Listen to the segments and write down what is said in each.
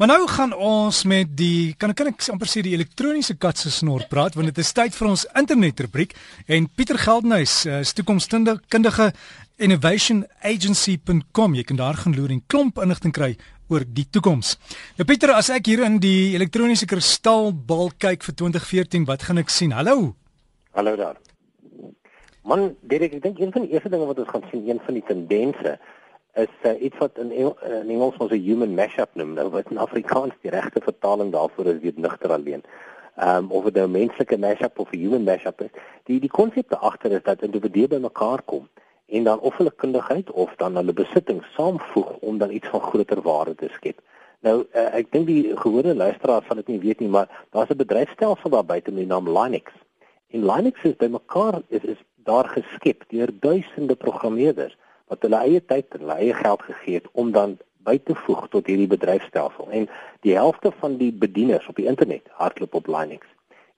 Maar nou gaan ons met die kan kan ek amper sê die elektroniese kat se snor praat want dit is tyd vir ons internetrubriek en Pieter Geldenhuys uh, is toekomskundige innovationagency.com jy kan daar gaan loer en klomp inligting kry oor die toekoms. Nou Pieter, as ek hier in die elektroniese kristalbal kyk vir 2014, wat gaan ek sien? Hallo. Hallo daar. Man, Derek, ek dink een van die eerste dinge wat ons gaan sien, een van die tendense is uh, iets wat in, Engel, in Engels ons 'n human mashup noem. Nou wat in Afrikaans die regte vertaling daarvoor is weet nigter alleen. Ehm um, of dit nou 'n menslike mashup of 'n human mashup is. Die die konsep agter is dat individue bymekaar kom en dan of hulle kundigheid of dan hulle besittings saamvoeg om dan iets van groter waarde te skep. Nou uh, ek dink die gewone luisteraar sal dit nie weet nie, maar daar's 'n bedryfstelsel daar buite met die naam Linux. En Linux is bymekaar is is daar geskep deur duisende programmeerders wat hulle eie tyd en hulle eie geld gegee het om dan by te voeg tot hierdie bedryfstelsel. En die helfte van die bedieners op die internet hardloop op Linux.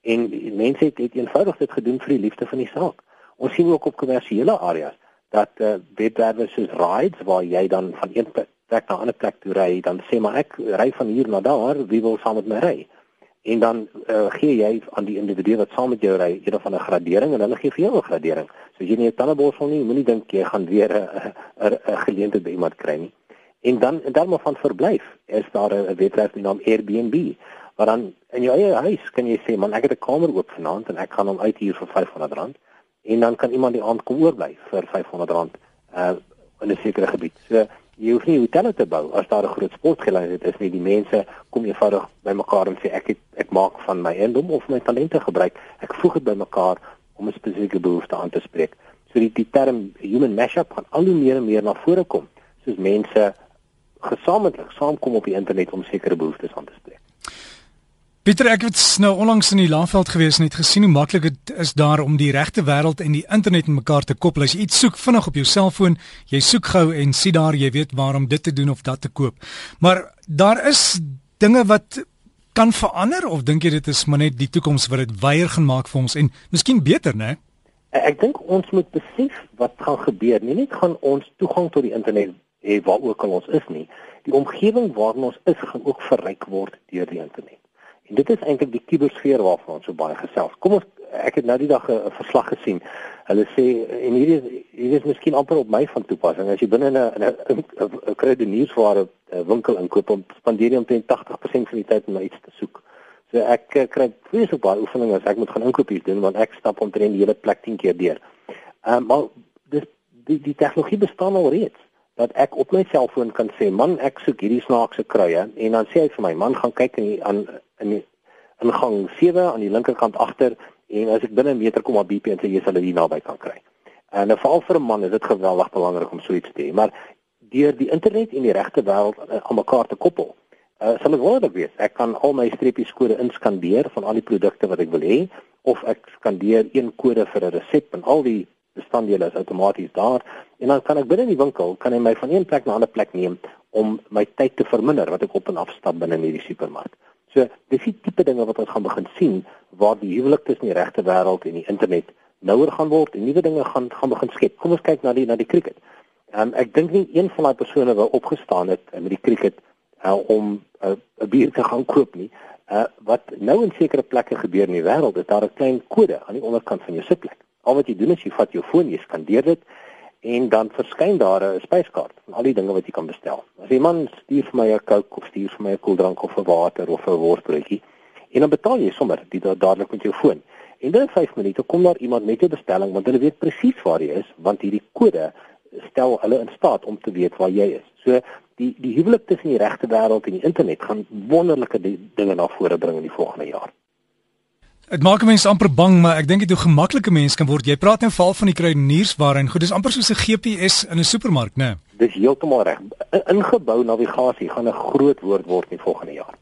En mense het, het eenvoudig dit gedoen vir die liefde van die saak. Ons sien ook op kommersiële areas dat uh, webwerwe soos Rides waar jy dan van een plek na 'n ander plek toe ry, dan sê maar ek ry van hier na daar, wie wil saam met my ry? En dan uh, gee jy aan die individu wat saam met jou ry een of ander gradering en hulle gee vir jou 'n gradering. So as jy nie 'n tandeborsel nie, moenie dink jy gaan weer 'n 'n geleentheid by iemand kry nie. En dan dan maar van verblyf. Is daar 'n webwerf met naam Airbnb waar dan in jou eie huis kan jy sê man ek het 'n kamer oop vanaand en ek gaan hom uithuur vir R500 en dan kan iemand die aand kom oorbly vir R500 uh in 'n sekere gebied. So jy hoef nie hotelle te bou as daar 'n groot sportgeleentheid is nie. Die mense kom eenvoudig bymekaar en sê ek het, ek maak van my eiendom of my talente gebruik. Ek voeg dit bymekaar om 'n spesifieke behoefte aan te spreek. So die, die term human mashup gaan al hoe meer en meer na vore kom soos mense gesamentlik saamkom op die internet om sekere behoeftes aan te spreek. Pieter, ek het nou onlangs in die Laagveld gewees en het gesien hoe maklik dit is daar om die regte wêreld en die internet met mekaar te koppel. As jy iets soek vinnig op jou selfoon, jy soek gou en sien daar jy weet waarom dit te doen of dat te koop. Maar daar is dinge wat kan verander of dink jy dit is maar net die toekoms wat dit weier gaan maak vir ons en miskien beter, né? Ek dink ons moet besef wat gaan gebeur. Nie net gaan ons toegang tot die internet hê waar ook al ons is nie. Die omgewing waarin ons is gaan ook verryk word deur die internet. Dit is eintlik die kubersfeer waarvan ons so baie gesels. Kom ons ek het nou die dag 'n verslag gesien. Hulle sê en hier is hier is miskien amper op my van toepassing. As jy binne 'n 'n 'n kredietnuusware winkel inkoop, spandeer jy omtrent 80% van die tyd om iets te soek. So ek uh, kry vreeslik baie oefeninge as ek moet gaan inkopies doen want ek stap omtrent die hele plek 10 keer deur. Ehm um, maar dis die die tegnologie bestaan al reeds dat ek op my selfoon kan sê man ek soek hierdie snaakse kruie en dan sê hy vir my man gaan kyk in die, aan in die ingang 7 aan die linkerkant agter en as ek binne 'n meter kom op BP en sê jy sal dit naby kan kry. En 'n val vir 'n man is dit geweldig belangrik om so iets te hê, maar deur die internet en die regte wêreld uh, aan mekaar te koppel, uh, sal dit wonderlik wees. Ek kan al my streepies kode inskandeer van al die produkte wat ek wil hê of ek skandeer een kode vir 'n resep en al die bestanddele is outomaties daar en dan kan ek binne die winkel kan hy my van een plek na 'n ander plek neem om my tyd te verminder wat ek op en af stap binne in hierdie supermark. So dis die tipe dinge wat ons gaan begin sien waar die huwelik tussen die regte wêreld en die internet nouer gaan word en nuwe dinge gaan gaan begin skep. Kom ons kyk na die na die cricket. Um, ek dink nie een van daai persone wat opgestaan het uh, met die cricket uh, om eh, 'n uh, bier te gaan koop nie. Uh, wat nou in sekere plekke gebeur in die wêreld is daar 'n klein kode aan die onderkant van jou sitplek. Al wat jy doen is jy vat jou foon, jy skandeer dit en dan verskyn daar 'n spyskaart van al die dinge wat jy kan bestel. As iemand stuur vir my 'n Coke of stuur vir my 'n koeldrank of 'n water of 'n worstbroodjie en dan betaal jy sommer dit dadelik met jou foon. En binne 5 minute kom daar iemand met jou bestelling want hulle weet presies waar jy is want hierdie kode stel hulle in staat om te weet waar jy is. So die die huwelik tussen die regte wêreld en die internet gaan wonderlike dinge na vore bring in die volgende jaar. Dit maak mense amper bang, maar ek dink dit hoe gemaklike mense kan word. Jy praat nou val van die kruideniersware en goed, dis amper soos 'n GPS in 'n supermark, né? Nee. Dis heeltemal reg. Ingebou navigasie gaan 'n groot woord word in volgende jaar.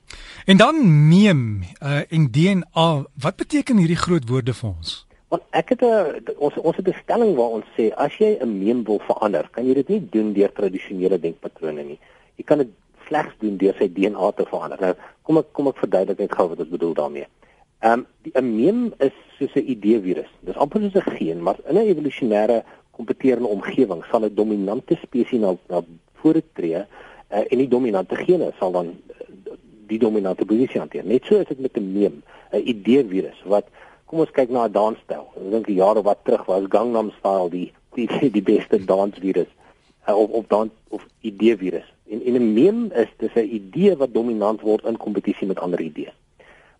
En dan meme uh, en DNA, wat beteken hierdie groot woorde vir ons? Want ek het 'n ons ons het 'n stelling waar ons sê as jy 'n meme wil verander, kan jy dit nie doen deur tradisionele denkpatrone nie. Jy kan dit slegs doen deur sy DNA te verander. Nou, kom ek kom ek verduidelik net gou wat ek bedoel daarmee. Ehm um, die 'n mem is soos 'n idee virus. Dis amper soos 'n geen, maar in 'n evolusionêre kompeterende omgewing sal 'n dominante spesies na na vore tree uh, en die dominante gene sal dan uh, die dominante posisie hanteer. Net so is dit met 'n meme, 'n idee virus wat kom ons kyk na 'n danstyl. Ek dink jare wat terug was Gangnam Style die die die beste dansvirus uh, of of dan of idee virus. En en 'n meme is dis 'n idee wat dominant word in kompetisie met ander idees.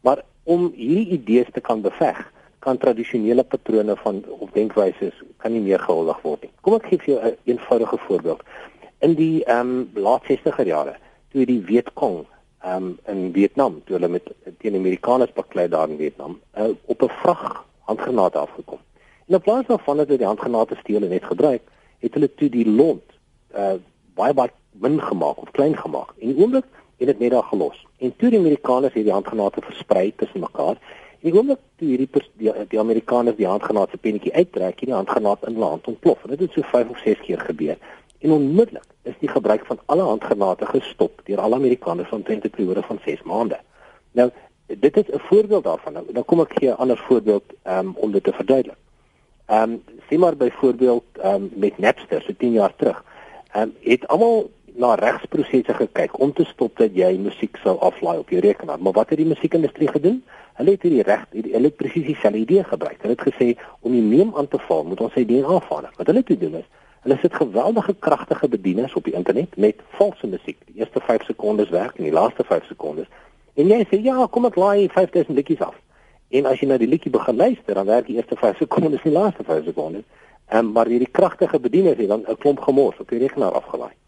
Maar om hierdie idees te kan beveg, kan tradisionele patrone van of denkwyses kan nie meer gehuldig word nie. Kom ek gee vir jou 'n een eenvoudige voorbeeld. In die ehm um, laat 60er jare, toe die Vietcong ehm um, in Vietnam, toe hulle met teen Amerikaners baklei daar in Vietnam, uh, op 'n vrag handgranate afgekom. En in plaas daarvan dat hulle die handgranate steel en net gebruik, het hulle toe die lont uh baie baie min gemaak of klein gemaak. En die oomblik het dit net daar gelos. En toe die Amerikaners hierdie handgranate versprei tussen mekaar, en die oomblik toe hierdie die, die Amerikaners die handgranaat se pennetjie uittrek, hierdie handgranaat in land ontplof. En dit het so 5 of 6 keer gebeur. En onmiddellik is die gebruik van alle handgranate gestop deur alle Amerikaners van 'n periode van 6 maande. Nou, dit is 'n voorbeeld daarvan. Nou, dan kom ek gee 'n ander voorbeeld um, om dit te verduidelik. Ehm um, sê maar byvoorbeeld ehm um, met Napster so 10 jaar terug. Ehm um, het almal na regsprosesse gekyk om te stop dat jy musiek sou aflaai op jou rekenaar. Maar wat het die musiekindustrie gedoen? Hulle het hierdie reg, hulle het presies dieselfde idee gebruik. Hulle het gesê om die neem aan te val, moet ons sy DNA verander. Wat hulle toe doen is, hulle sit geweldige kragtige bedienings op die internet met valse musiek. Die eerste 5 sekondes werk en die laaste 5 sekondes. En jy sê ja, kom ek laai 5000 liedjies af. En as jy nou die liedjie begin luister, dan werk die eerste 5 sekondes en die laaste 5 sekondes. En maar hierdie kragtige bediening het dan 'n klomp gemors op die rekenaar afgelaai.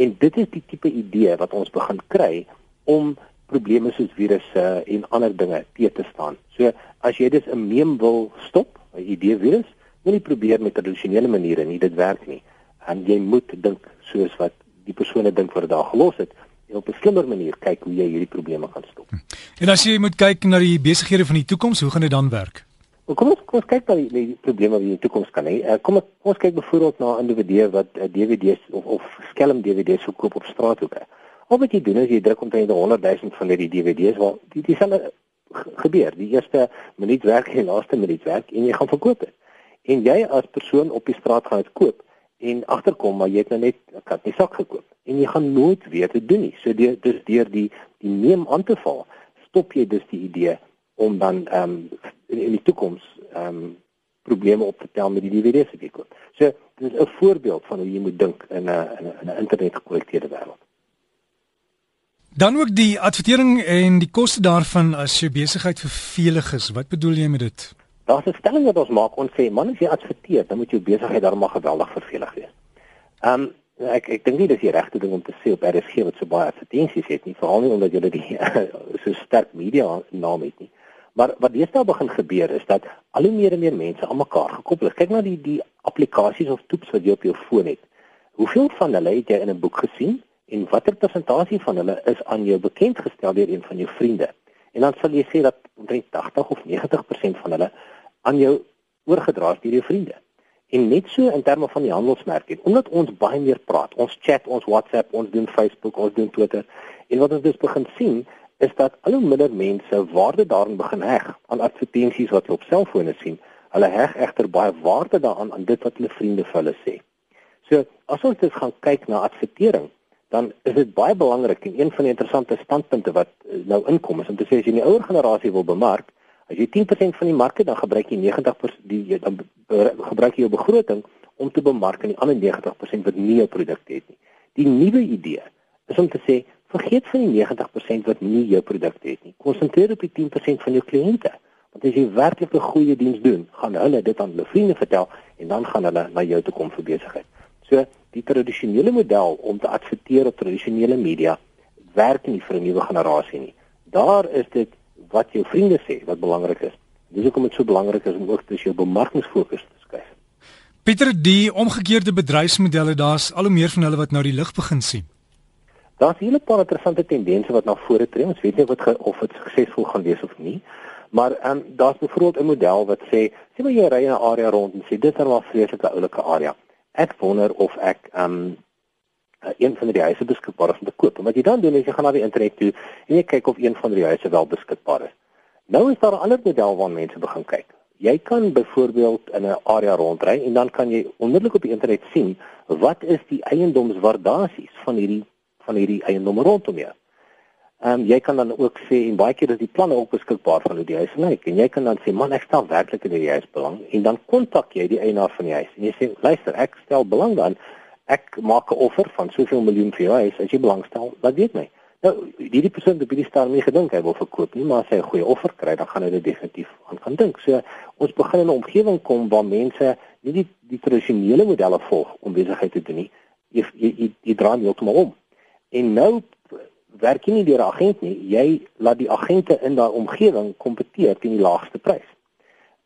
En dit is die tipe idee wat ons begin kry om probleme soos virusse en ander dinge te te staan. So as jy dus 'n meme wil stop, 'n idee virus, moet jy probeer met tradisionele maniere nie dit werk nie. En jy moet dink soos wat die persone dink wat dit daar gelos het en op 'n slimmer manier kyk hoe jy hierdie probleme kan stop. En as jy moet kyk na die besighede van die toekoms, hoe gaan dit dan werk? Maar kom ons kom ons kyk na die, die probleme wat in die toekoms kan hê. Uh, kom ek ons kyk byvoorbeeld na individue wat uh, eh, DVD's of of skelm DVD's verkoop op straathoeke. Al wat jy doen is jy druk omtrent 100 000 van hierdie DVD's waar die dieselfde gebeur. Die eerste minuut werk en die laaste minuut werk en jy gaan verkoop dit. En jy as persoon op die straat gaan dit koop en agterkom maar jy het nou net 'n kat nie sak gekoop en jy gaan nooit weer dit doen nie. So deur dus deur die die neem aan te val, stop jy dus die idee om dan ehm um, in, in die toekoms ehm um, probleme op te tel met die DVD's wat jy koop. So dit is 'n voorbeeld van hoe jy moet dink in 'n in 'n internet gekonnekteerde wêreld. Dan ook die advertering en die koste daarvan as jy besigheid vervelig is. Wat bedoel jy met dit? Daar's 'n stelling wat ons maak ons sê man as jy adverteer, dan moet jou besigheid daarmee geweldig vervelig wees. Ehm um, ek ek dink nie dis die regte ding om te sê op RSG wat so baie advertensies het nie, veral nie omdat jy die so sterk media naam het nie. Maar wat deesdae begin gebeur is dat al hoe meer en meer mense aan mekaar gekoppel is. Kyk na die die applikasies of toeps wat jy op jou foon het. Hoeveel van hulle het jy in 'n boek gesien en watter persentasie van hulle is aan jou bekend gestel deur een van jou vriende? En dan sal jy sê dat omtrent 80 of 90% van hulle aan jou oorgedra is deur jou vriende. En net so in terme van die handelsmerk en omdat ons baie meer praat, ons chat, ons WhatsApp, ons doen Facebook, ons doen Twitter en wat ons dus begin sien is dat al hoe minder mense waarde daarin begin heg aan advertensies wat hulle op selfone sien. Hulle heg egter baie waarde daaraan aan dit wat hulle vriende vir hulle sê. So, as ons dit gaan kyk na advertering, dan is dit baie belangrik en een van die interessante standpunte wat eh, nou inkom is om te sê as jy die ouer generasie wil bemark, as jy 10% van die mark het, dan gebruik jy 90% die dan gebruik jy jou begroting om te bemark aan die ander 90% wat nie jou produk het nie. Die nuwe idee is om te sê Vergeet van die 90% wat nie jou produk het nie. Konsentreer op die 10% van jou kliënte. Want as jy werklik 'n goeie diens doen, gaan hulle dit aan hulle vriende vertel en dan gaan hulle na jou toe kom vir besigheid. So, die tradisionele model om te adverteer op tradisionele media werk nie vir 'n nuwe generasie nie. Daar is dit wat jou vriende sê wat belangrik is. Dis hoekom dit so belangrik is om ook tussen jou bemarkingsfokus te skuif. Pieter, die omgekeerde bedryfsmodelle, daar's al hoe meer van hulle wat nou die lig begin sien. Daar's 'n hele paar interessante tendense wat na vore tree. Ons weet nie wat ge, of dit suksesvol gaan wees of nie. Maar ehm um, daar's byvoorbeeld 'n model wat sê, sien maar jy ry in 'n area rond en sê dit is 'n wel vreeslike oulike area. Ek wonder of ek ehm um, een van die huise beskikbaar is om te koop. En wat jy dan doen is jy gaan na die internet toe en jy kyk of een van die huise wel beskikbaar is. Nou is daar 'n ander model waarna mense begin kyk. Jy kan byvoorbeeld in 'n area rondry en dan kan jy onmiddellik op die internet sien wat is die eiendomswaardasies van hierdie van hierdie eiendomme rondom jou. Ehm jy kan dan ook sê en baie keer is die planne ook beskikbaar van hoe die huis lyk. En jy kan dan sê man ek stel werklik in die huis belang en dan kontak jy die eienaar van die huis en jy sê luister ek stel belang dan. Ek maak 'n offer van soveel miljoen vir jou huis. As jy belangstel laat weet my. Nou hierdie persoon het op hierdie stadium nie gedink hy wil verkoop nie maar as hy 'n goeie offer kry dan gaan hy dit definitief aan gaan dink. So ons begin in 'n omgewing kom waar mense nie die, die tradisionele modelle volg om besigheid te doen nie. Jy jy, jy, jy draai heeltemal om en nou werk jy nie deur 'n agent nie, jy laat die agente in daai omgewing kompeteer teen die laagste prys.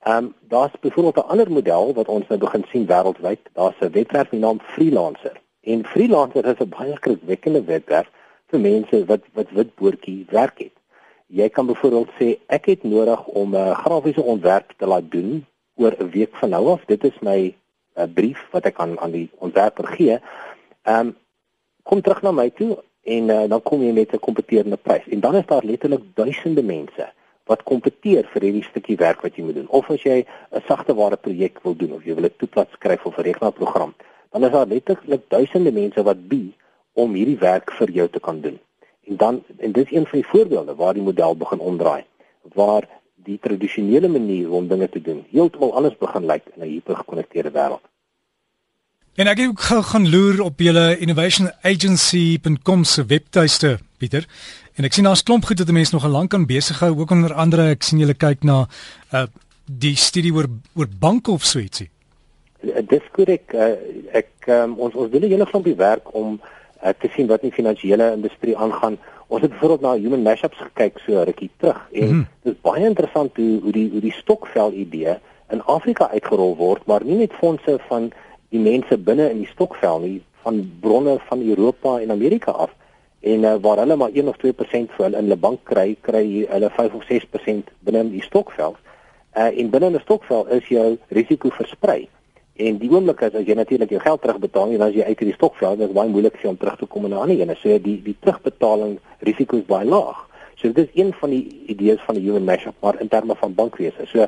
Ehm um, daar's byvoorbeeld 'n ander model wat ons nou begin sien wêreldwyd. Daar's 'n webwerf genaamd Freelancer. En Freelancer is 'n baie skrikwekkende webwerf vir mense wat wat wit boortjie werk het. Jy kan byvoorbeeld sê ek het nodig om 'n grafiese ontwerp te laat doen oor 'n week van nou af. Dit is my 'n brief wat ek aan aan die ontwerper gee. Ehm um, kom terug na my toe en uh, dan kom jy met 'n kompeterende prys. En dan is daar letterlik duisende mense wat kompeteer vir hierdie stukkie werk wat jy moet doen. Of as jy 'n sagteware projek wil doen of jy wil 'n toepas skryf of 'n rekenaarprogram, dan is daar letterlik duisende mense wat bi om hierdie werk vir jou te kan doen. En dan en dit is een van die voorbeelde waar die model begin omdraai, waar die tradisionele manier om dinge te doen heeltemal anders begin lyk in 'n hipergekonnekteerde wêreld. En ek het gaan loer op julle innovationagency.com se webtuiste, Pieter. En ek sien daar's klomp goed wat mense nog lank kan besig hou, ook onder andere ek sien julle kyk na uh die studie oor oor banke of so ietsie. Uh, dis korrek. Uh, ek um, ons ons doen 'n hele klompie werk om uh, te sien wat die finansiële industrie aangaan. Ons het byvoorbeeld na human mashups gekyk so rukkie terug en mm -hmm. dit is baie interessant hoe hoe die hoe die stokvel idee in Afrika uitgerol word, maar nie net fondse van die mense binne in die stokvel nie van bronne van Europa en Amerika af en uh, waar hulle maar 1 of 2% vir hulle in hulle bank kry kry hulle 5 of 6% binne in die stokvel. Uh en binne in 'n stokvel is jou risiko versprei. En die oomblik as jy natuurlik jou geld terugbetaal en as jy uit hierdie stokvel, dan is baie moeilik vir om terug te kom in 'n ander een. So die die terugbetaling risiko is baie laag. So dit is een van die idees van die human mashup maar in terme van bankwese. So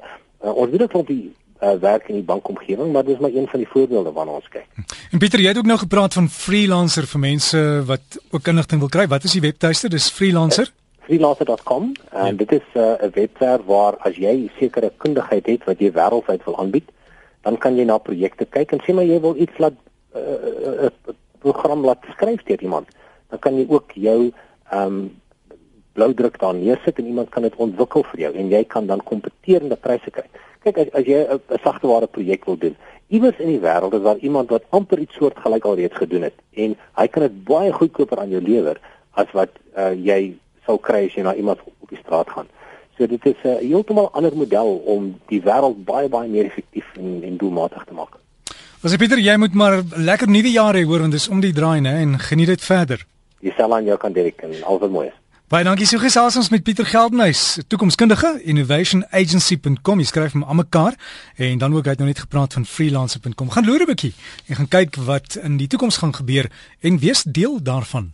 uh, ons weet ook van die uh, werk in die bankomgewing, maar dis maar een van die voorbeelde waarna ons kyk. En Pieter, jy het ook nou gepraat van freelancer vir mense wat ook inligting wil kry. Wat is die webtuiste? Dis freelancer. freelancer.com en ja. dit is 'n uh, webwerf waar as jy sekere kundigheid het wat jy wêreldwyd wil aanbied, dan kan jy na projekte kyk en sê maar jy wil iets laat 'n uh, uh, uh, program laat skryf deur iemand. Dan kan jy ook jou ehm um, blou druk daar neersit en iemand kan dit ontwikkel vir jou en jy kan dan kompeterende pryse kry. Kyk as, as jy 'n sagteware projek wil doen, iewers in die wêreld is daar iemand wat amper iets soortgelyk alreeds gedoen het en hy kan dit baie goedkoper aan jou lewer as wat uh, jy sou kry as jy na iemand op die straat gaan. So dit is 'n uh, heeltemal ander model om die wêreld baie baie meer effektief en, en doelmatig te maak. Ons sê Pieter, jy moet maar lekker nuwe jaar hê hoor want dis om die draai nê en geniet dit verder. Dieselfde aan jou kan Derek en al wat mooi is. Baie dankie so gesels ons met Pieter Geldenhuys, toekomskundige innovationagency.com. Jy skryf hom aan mekaar en dan ook hy het nou net gepraat van freelancer.com. Gaan loer 'n bietjie en gaan kyk wat in die toekoms gaan gebeur en wees deel daarvan.